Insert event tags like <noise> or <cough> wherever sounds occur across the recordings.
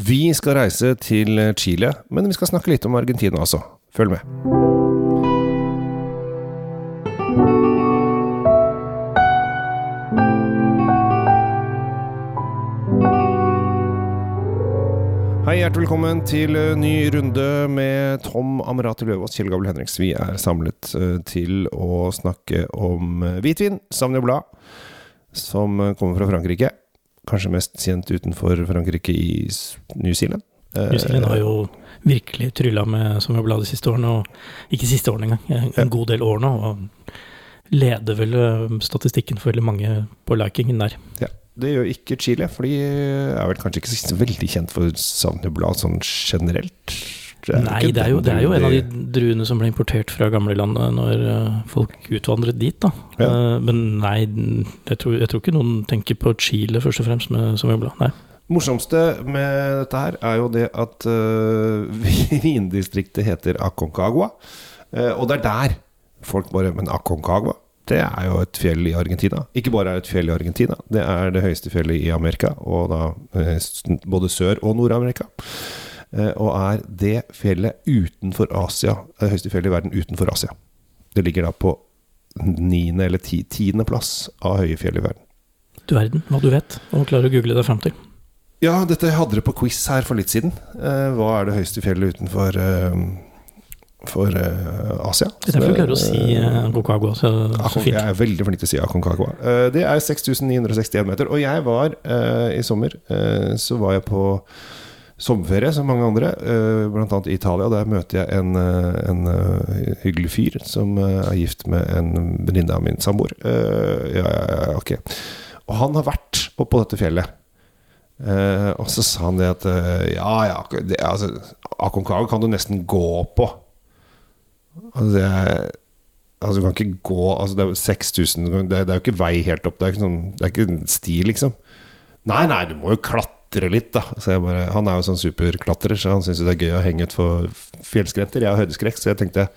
Vi skal reise til Chile, men vi skal snakke litt om Argentina også. Følg med. Hei, hjertelig velkommen til ny runde med Tom Amerati Løvaas, Kjell Gabel Henriks. Vi er samlet eh, til å snakke om eh, hvitvin, Sauvignon Blad, som eh, kommer fra Frankrike. Kanskje mest kjent utenfor Frankrike i New Zealand. Eh, New Zealand har jo virkelig trylla med Sauvignon Blad de siste årene, og ikke siste årene engang, en, Ja. god del år nå. Og leder vel eh, statistikken for veldig mange på likingen der. Ja, det gjør ikke Chile, for de er vel kanskje ikke så veldig kjent for Sauvignon Blad sånn generelt. Det er Nei, det er, jo, det er jo en av de druene som ble importert fra gamlelandet når eh, folk utvandret dit, da. Ja. Eh, men nei, jeg tror, jeg tror ikke noen tenker på Chile først og fremst med som jobla. Nei. morsomste med dette her er jo det at uh, <laughs> vindistriktet heter Aconcagua. Uh, og det er der folk bare Men Aconcagua, det er jo et fjell i Argentina. Ikke bare er det et fjell i Argentina, det er det høyeste fjellet i Amerika, og da uh, både Sør- og Nord-Amerika. Eh, og er det fjellet utenfor Asia, det høyeste fjellet i verden utenfor Asia. Det ligger da på niende eller ti, tiendeplass av høye fjell i verden. Du verden, hva du vet, og klarer å google deg fram til. Ja, dette hadde dere på quiz her for litt siden. Eh, hva er det høyeste fjellet utenfor eh, for eh, Asia? Det er derfor du klarer å si uh, Concagua så, så fint. Jeg er veldig flink til å si Aconcagua. Eh, det er 6961 meter. Og jeg var eh, i sommer så var jeg på sommerferie som mange andre, uh, bl.a. i Italia. Der møter jeg en, eh, en eh, hyggelig fyr som eh, er gift med en venninne av min samboer. Eh, ja, ja, ja, ok. Og han har vært oppå dette fjellet. Eh, og så sa han det at eh, ja, ja, det, altså, Aconcagua kan du nesten gå på. Altså, det er, altså du kan ikke gå altså, Det er jo 6000 det, det er jo ikke vei helt opp. Det er ikke, sånn, det er ikke en sti, liksom. Nei, nei, du må jo klatre litt, da. Så jeg bare, han er jo sånn superklatrer, så han syns det er gøy å henge utfor fjellskrenter. Jeg har høydeskrekk, så jeg tenkte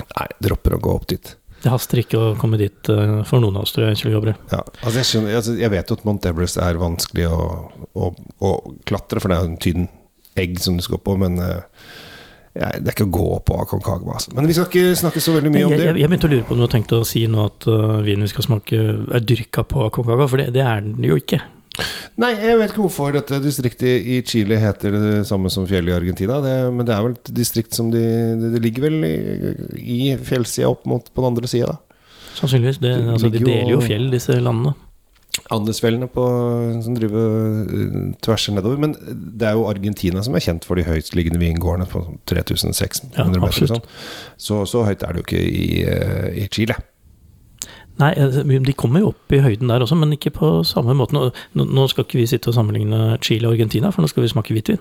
Nei, jeg dropper å gå opp dit. Det haster ikke å komme dit eh, for noen av oss, tror jeg, Kjell Gabriel. Ja, altså jeg, skjønner, altså jeg vet jo at Mount Everest er vanskelig å, å, å klatre, for det er en tynn egg som du skal på, men eh, det er ikke å gå på Aconcagua. Altså. Men vi skal ikke snakke så veldig mye Jeg, om jeg, det. jeg begynte å lure på om du har tenkt å si nå at uh, vinen vi skal smake, er dyrka på Aconcagua, for det, det er den jo ikke. Nei, jeg vet ikke hvorfor dette distriktet i Chile heter det samme som fjellet i Argentina. Det, men det er vel et distrikt som de Det, ligger vel i, i fjellsida opp mot på den andre sida, da. Sannsynligvis. Det, Det altså, de deler jo fjell, disse landene. Andesfjellene på, som driver tvers tverser nedover. Men det er jo Argentina som er kjent for de høytliggende vingårdene på 3600 Ja, meter. Sånn. Så, så høyt er det jo ikke i, eh, i Chile. Nei, altså, de kommer jo opp i høyden der også, men ikke på samme måte. Nå, nå skal ikke vi sitte og sammenligne Chile og Argentina, for nå skal vi smake hvitvin.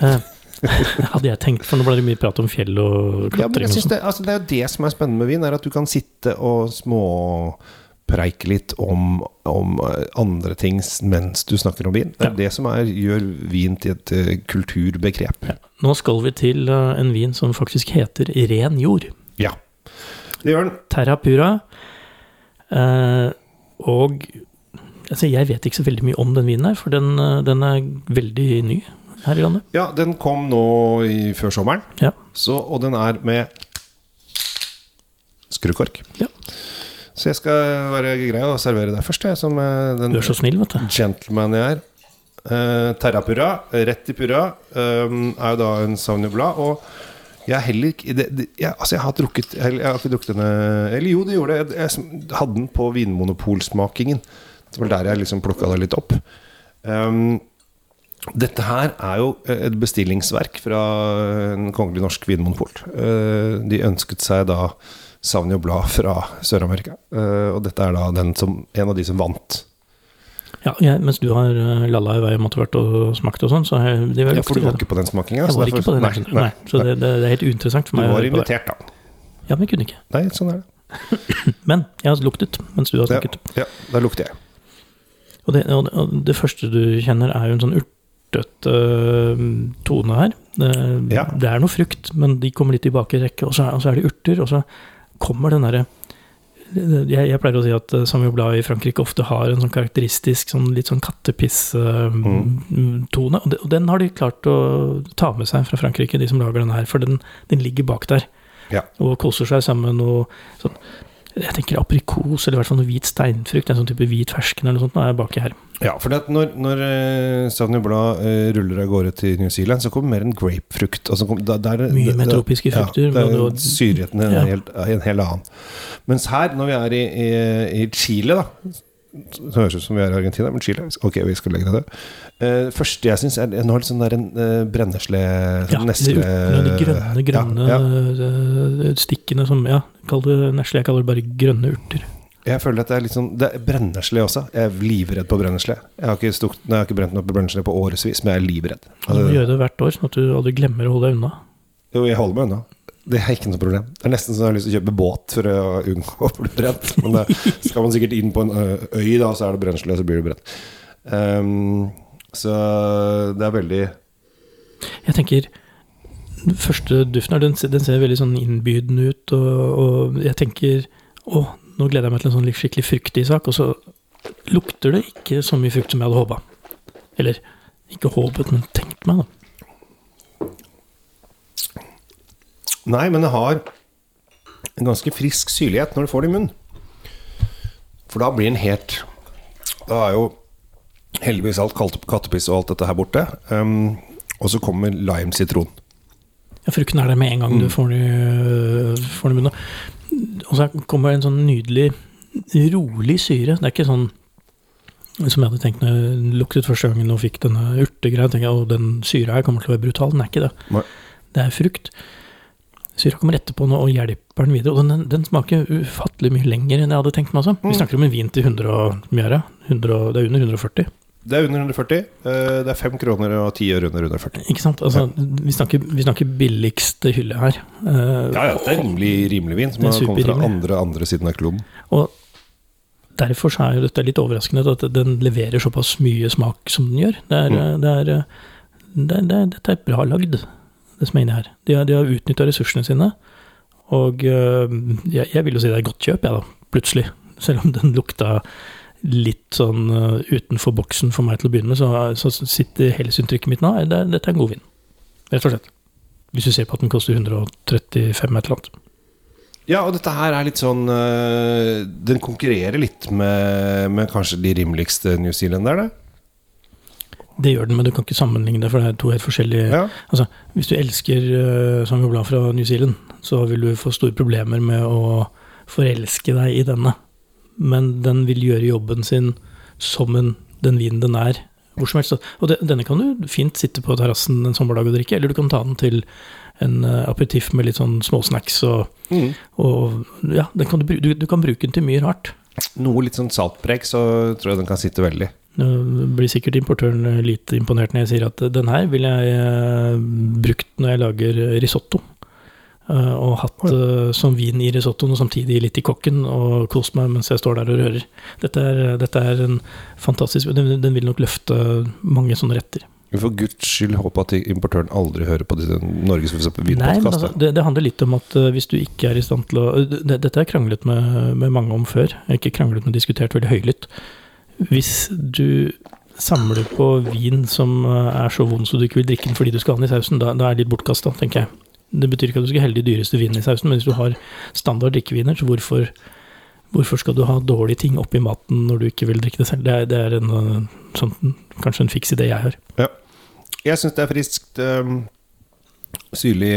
Eh, <laughs> hadde jeg tenkt, for nå ble det mye prat om fjell og klatring synes sånn. det, altså det er jo det som er spennende med vin, er at du kan sitte og småpreike litt om, om eh, andre ting mens du snakker om vin. Det er Ja. det som er, gjør vin til et eh, kulturbegrep. Ja. Nå skal vi til eh, en vin som faktisk heter Ren jord. Ja. Det gjør den. Terra Pura. Eh, og altså, jeg vet ikke så veldig mye om den vinen her, for den, eh, den er veldig ny her i landet. Ja, den kom nå i, før sommeren, Ja. så, og den er med skrukork. Ja. Så jeg skal være grei og servere deg først, jeg, som eh, den Du er så snill, vet du. gentleman jeg er. Uh, Terrapurra, rett i purra, um, er jo da en Sauvignon Blad. Og jeg har heller ikke det, det, jeg, Altså, jeg har drukket Jeg, jeg har ikke drukket denne Eller jo, det gjorde det. Jeg, jeg hadde den på Vinmonopolsmakingen. Det var der jeg liksom plukka det litt opp. Um, dette her er jo et bestillingsverk fra en kongelig norsk vinmonopol. Uh, de ønsket seg da Sauvignon Blad fra Sør-Amerika. Uh, og dette er da som, en av de som vant. Ja, jeg, mens du har eh, lalla i vei du har vært og smakt og sånn, så har jeg de var Ja, for du var ikke på den smakinga? Jeg var ikke på den. Nei, Nei, nei, så det, det, er helt uinteressant for meg. å var invitert, da. Ja, men jeg kunne ikke. Nei, sånn er det. <clears throat> Men jeg har luktet mens du har snakket. Ja, ja, da lukter jeg. Og, det, og, det, og første du kjenner, er jo en sånn urtete uh, tone her. Det, Ja. det er noe frukt, men de kommer litt tilbake i rekke. Og så, og så er det urter, og så kommer den derre jeg, jeg pleier å si at eh, Samuel Blad i Frankrike ofte har en sånn karakteristisk sånn litt sånn kattepiss-tone. Og, og den har de klart å ta med seg fra Frankrike, de som lager den her. For den, den ligger bak der. Ja. Og koser seg sammen med noe sånn Jeg tenker aprikos, eller i hvert fall noe hvit steinfrukt. En sånn type hvit fersken eller noe sånt. Nå er jeg baki her. Ja, for når, når uh, Blad eh, ruller av gårde til New Zealand, så kommer mer en grapefrukt. Altså, da, der, Mye metropiske mer tropiske frukter, Ja, det og er syrligheten en, Ja. helt, en hel annen. Mens her, når vi er i, i, i Chile, da Det høres ut som vi er i Argentina, men Chile Ok, vi skal legge det til. Uh, første jeg syns, er Nå har det sånn der en uh, brennesle Ja, sånn nesle de grønne, grønne Ja, ja. eh, stikkene som Ja, kall det nesle. Jeg kaller det bare grønne urter. Jeg føler at det er litt sånn Det er brennesle også. Jeg er livredd på brennesle. Jeg har ikke, stuk, jeg har ikke brent meg på brennesle på årevis, men jeg er livredd. Du Altså, må gjøre det hvert år, sånn at du aldri glemmer å holde deg unna. Jo, jeg holder meg unna. Det er ikke noe problem. Det er nesten så jeg har lyst til å kjøpe båt for å unngå å bli brent. Men da skal man sikkert inn på en øy, da, så er det brennesle og så blir det brent. Um, så det er veldig Jeg tenker Den første duften her, den, den ser veldig sånn innbydende ut, og, og jeg tenker Å, nå gleder jeg meg til en sånn skikkelig fruktig sak, og så lukter det ikke så mye frukt som jeg hadde håpa. Eller ikke håpet, men tenkt meg, da. Nei, men det har en ganske frisk syrlighet når du får det i munnen. For da blir den helt Da er jo heldigvis alt kattepiss og alt dette her borte. Um, og så kommer lime-sitron. Ja, frukten er der med en gang du får den i- får den i munnen. Og så kommer en sånn nydelig, rolig syre. Det er ikke sånn som jeg hadde tenkt når jeg luktet første gangen og fikk denne urtegreia. tenkte jeg, den syra her kommer til å være brutal. Den er ikke det. Nei. Det er frukt. Syra kommer etterpå nå og hjelper den videre. Og den, den smaker ufattelig mye lenger enn jeg hadde tenkt meg. Altså. Vi Mm. snakker om en vin til 100 og mye det? 100 og, det er under 140. Det er under 140. eh, det er 5 kroner og 10 øre under 140. Ikke sant? Altså, vi, snakker, vi snakker billigste hylle her. Eh, Ja, ja, det er rimelig, rimelig vin som har kommet fra andre, andre siden av kloden. Og derfor er jo dette litt overraskende at den leverer såpass mye smak som den gjør. Det er, Mm. det er, det er, det dette er bra lagd, det som er inni her. De har, de har utnytta ressursene sine, og øh, jeg, jeg vil jo si det er godt kjøp, jeg da, plutselig. Selv om den lukta litt sånn uh, utenfor boksen for meg til å begynne med, så, så sitter helhetsinntrykket mitt nå det dette er en god vin. Rett og slett. Hvis du ser på at den koster 135 et eller annet. Ja, og dette her er litt sånn uh, Den konkurrerer litt med, med kanskje de rimeligste New Zealanderne. Det gjør den, men du kan ikke sammenligne det, for det er to helt forskjellige Ja. Altså, hvis du elsker uh, Samuel Blad fra New Zealand, så vil du få store problemer med å forelske deg i denne. Men den vil gjøre jobben sin som en, den vinen den er, hvor som helst. Og det, denne kan du fint sitte på terrassen en sommerdag og drikke, eller du kan ta den til en uh, aperitiff med litt sånn småsnacks og, Mm. og Ja, den kan du, du, du kan bruke den til mye rart. Noe litt sånn saltpreg, så tror jeg den kan sitte veldig. Nå blir sikkert importøren eh, litt imponert når jeg sier at eh, den her vil jeg eh, brukt når jeg lager risotto. Eh, og hatt eh, som vin i risottoen, og samtidig litt i kokken, og kost meg mens jeg står der og rører. Dette er, dette er en fantastisk den, den vil nok løfte mange sånne retter. Vi får guds skyld håpe at importøren aldri hører på disse Norges vinpodkast. altså, det, det handler litt om at eh, hvis du ikke er i stand til å det, Dette har jeg kranglet med, med mange om før. Jeg har ikke kranglet, men diskutert veldig høylytt. Hvis du samler på vin som eh, er så vond så du ikke vil drikke den fordi du skal ha den i sausen, da, da er det litt bortkasta, tenker jeg. Det betyr ikke at du skal helle de dyreste vinene i sausen, men hvis du har standard drikkeviner, så hvorfor, hvorfor skal du ha dårlige ting oppi maten når du ikke vil drikke det selv? Det er, det er en, eh, sånn, kanskje en fiks idé jeg har. Jeg syns det er friskt, um, syrlig,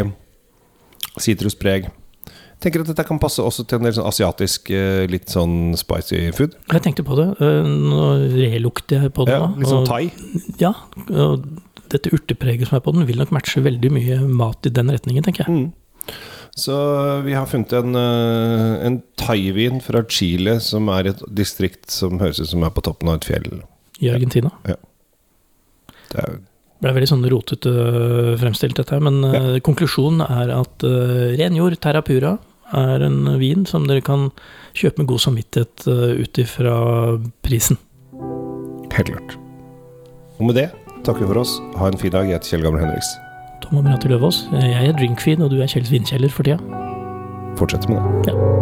sitruspreg. Tenker at dette kan passe også til en del sånn asiatisk, eh, litt sånn spicy food. Jeg tenkte på det. Nå relukter jeg på det Ja, nå. litt sånn thai. Ja, og dette urtepreget som er på den, vil nok matche veldig mye mat i den retningen, tenker jeg. Mm. Så vi har funnet en, eh, en thaivin fra Chile som er et distrikt som høres ut som er på toppen av et fjell. I Argentina. Det er, Det ble veldig sånn rotete fremstilt, dette her, men eh, konklusjonen er at uh, ren jord, Terra Pura, er en vin som dere kan kjøpe med god samvittighet uh, ut ifra prisen. helt klart. Og med det takker for oss. Ha en fin dag. Jeg heter Kjell Gamle Henriks. Tom og Renate Løvaas, jeg er drinkfeed, og du er Kjells Vindkjeller for tida. Fortsett med det. Ja.